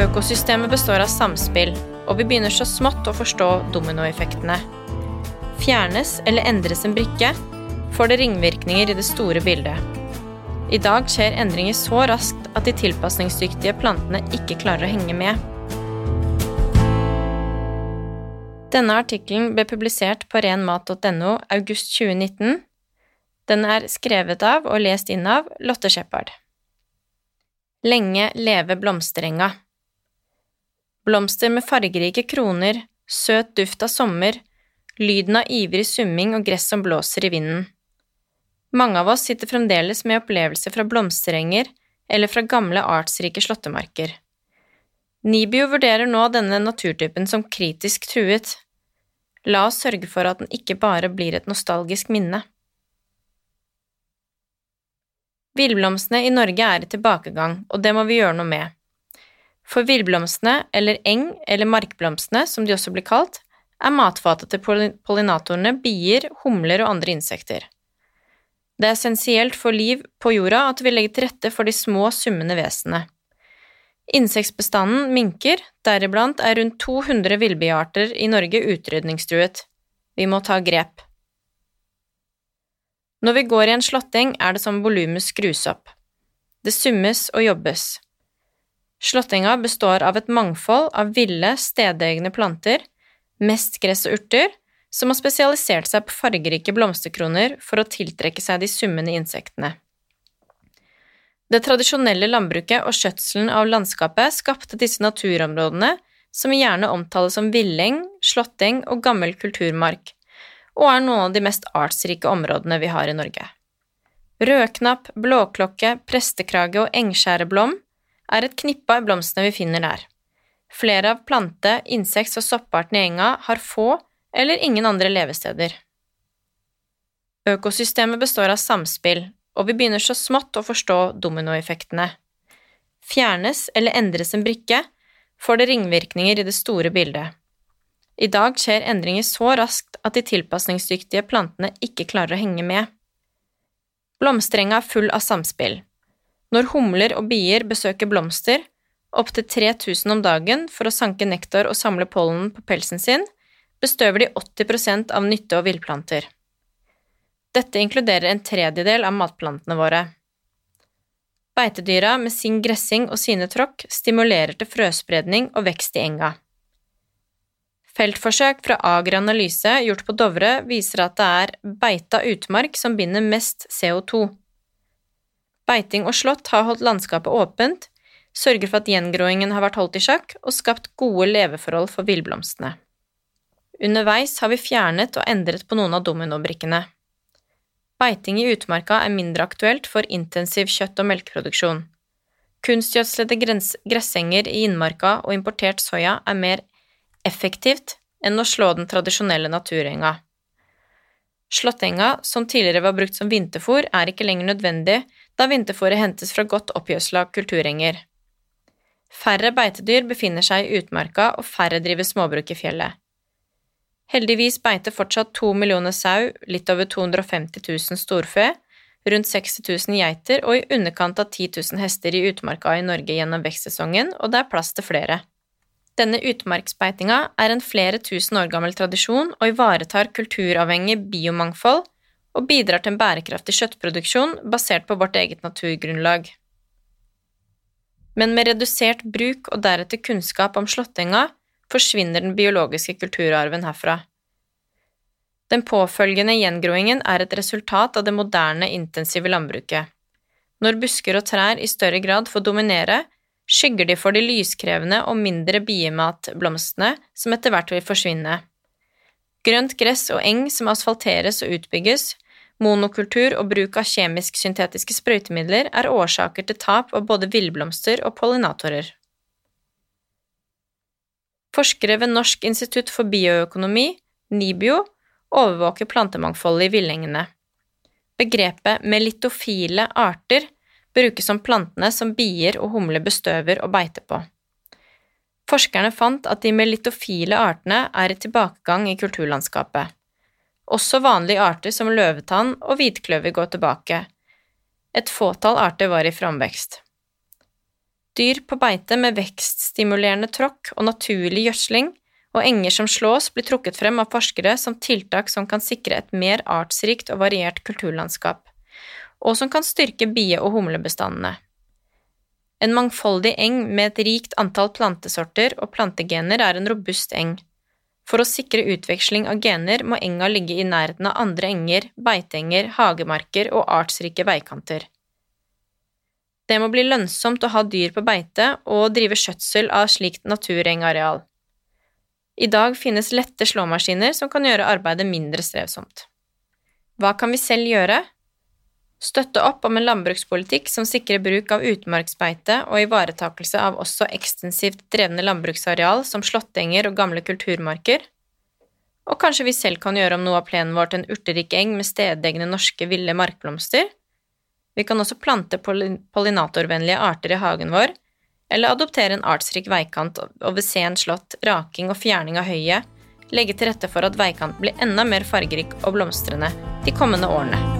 Økosystemet består av samspill, og vi begynner så smått å forstå dominoeffektene. Fjernes eller endres en brikke, får det ringvirkninger i det store bildet. I dag skjer endringer så raskt at de tilpasningsdyktige plantene ikke klarer å henge med. Denne artikkelen ble publisert på renmat.no august 2019. Den er skrevet av og lest inn av Lotte Shepherd. Lenge leve blomsterenga. Blomster med fargerike kroner, søt duft av sommer, lyden av ivrig summing og gress som blåser i vinden. Mange av oss sitter fremdeles med opplevelser fra blomsterenger eller fra gamle artsrike slåttemarker. Nibio vurderer nå denne naturtypen som kritisk truet. La oss sørge for at den ikke bare blir et nostalgisk minne. Villblomstene i Norge er i tilbakegang, og det må vi gjøre noe med. For villblomstene, eller eng- eller markblomstene som de også blir kalt, er matfatet til pollinatorene bier, humler og andre insekter. Det er essensielt for liv på jorda at vi legger til rette for de små, summende vesenene. Insektbestanden minker, deriblant er rundt 200 villbiarter i Norge utrydningstruet. Vi må ta grep. Når vi går i en slåtteng, er det som volumet skrus opp. Det summes og jobbes. Slåttenga består av et mangfold av ville, stedegne planter, mest gress og urter, som har spesialisert seg på fargerike blomsterkroner for å tiltrekke seg de summende insektene. Det tradisjonelle landbruket og skjøtselen av landskapet skapte disse naturområdene, som gjerne omtales som villeng, slåtting og gammel kulturmark, og er noen av de mest artsrike områdene vi har i Norge. Rødknapp, blåklokke, prestekrage og engskjæreblom er et knippe av blomstene vi finner der. Flere av plante-, insekts- og soppartene i enga har få eller ingen andre levesteder. Økosystemet består av samspill, og vi begynner så smått å forstå dominoeffektene. Fjernes eller endres en brikke, får det ringvirkninger i det store bildet. I dag skjer endringer så raskt at de tilpasningsdyktige plantene ikke klarer å henge med. Blomsterenga er full av samspill. Når humler og bier besøker blomster, opptil 3000 om dagen for å sanke nektar og samle pollen på pelsen sin, bestøver de 80% av nytte- og villplanter. Dette inkluderer en tredjedel av matplantene våre. Beitedyra med sin gressing og sine tråkk stimulerer til frøspredning og vekst i enga. Feltforsøk fra Agri Analyse gjort på Dovre viser at det er beita utmark som binder mest CO2. Beiting og slått har holdt landskapet åpent, sørger for at gjengroingen har vært holdt i sjakk og skapt gode leveforhold for villblomstene. Underveis har vi fjernet og endret på noen av dominobrikkene. Beiting i utmarka er mindre aktuelt for intensiv kjøtt- og melkeproduksjon. Kunstgjødslede gressenger i innmarka og importert soya er mer effektivt enn å slå den tradisjonelle naturenga. Slåttenga, som tidligere var brukt som vinterfôr, er ikke lenger nødvendig, da vinterfôret hentes fra godt oppgjødsla kulturenger. Færre beitedyr befinner seg i utmarka, og færre driver småbruk i fjellet. Heldigvis beiter fortsatt to millioner sau, litt over 250 000 storfe, rundt 60 000 geiter og i underkant av 10 000 hester i utmarka i Norge gjennom vekstsesongen, og det er plass til flere. Denne utmarksbeitinga er en flere tusen år gammel tradisjon og ivaretar kulturavhengig biomangfold og bidrar til en bærekraftig kjøttproduksjon basert på vårt eget naturgrunnlag. Men med redusert bruk og deretter kunnskap om slåttenga forsvinner den biologiske kulturarven herfra. Den påfølgende gjengroingen er et resultat av det moderne, intensive landbruket. Når busker og trær i større grad får dominere, skygger de for de lyskrevende og mindre biematblomstene som etter hvert vil forsvinne. Grønt gress og eng som asfalteres og utbygges, monokultur og bruk av kjemisk-syntetiske sprøytemidler er årsaker til tap av både villblomster og pollinatorer. Forskere ved Norsk institutt for bioøkonomi, NIBIO, overvåker plantemangfoldet i villengene. Begrepet melitofile arter brukes som plantene som bier og humler bestøver og beiter på. Forskerne fant at de melitofile artene er i tilbakegang i kulturlandskapet. Også vanlige arter som løvetann og hvitkløver går tilbake. Et fåtall arter var i framvekst. Dyr på beite med vekststimulerende tråkk og naturlig gjødsling, og enger som slås, blir trukket frem av forskere som tiltak som kan sikre et mer artsrikt og variert kulturlandskap, og som kan styrke bie- og humlebestandene. En mangfoldig eng med et rikt antall plantesorter og plantegener er en robust eng. For å sikre utveksling av gener må enga ligge i nærheten av andre enger, beiteenger, hagemarker og artsrike veikanter. Det må bli lønnsomt å ha dyr på beite og drive skjøtsel av slikt naturengareal. I dag finnes lette slåmaskiner som kan gjøre arbeidet mindre strevsomt. Hva kan vi selv gjøre? Støtte opp om en landbrukspolitikk som sikrer bruk av utmarksbeite og ivaretakelse av også ekstensivt drevne landbruksareal som slåttenger og gamle kulturmarker. Og kanskje vi selv kan gjøre om noe av plenen vår til en urterik eng med stedegne norske ville markblomster? Vi kan også plante pollinatorvennlige arter i hagen vår, eller adoptere en artsrik veikant over sen slått, raking og fjerning av høyet, legge til rette for at veikanten blir enda mer fargerik og blomstrende de kommende årene.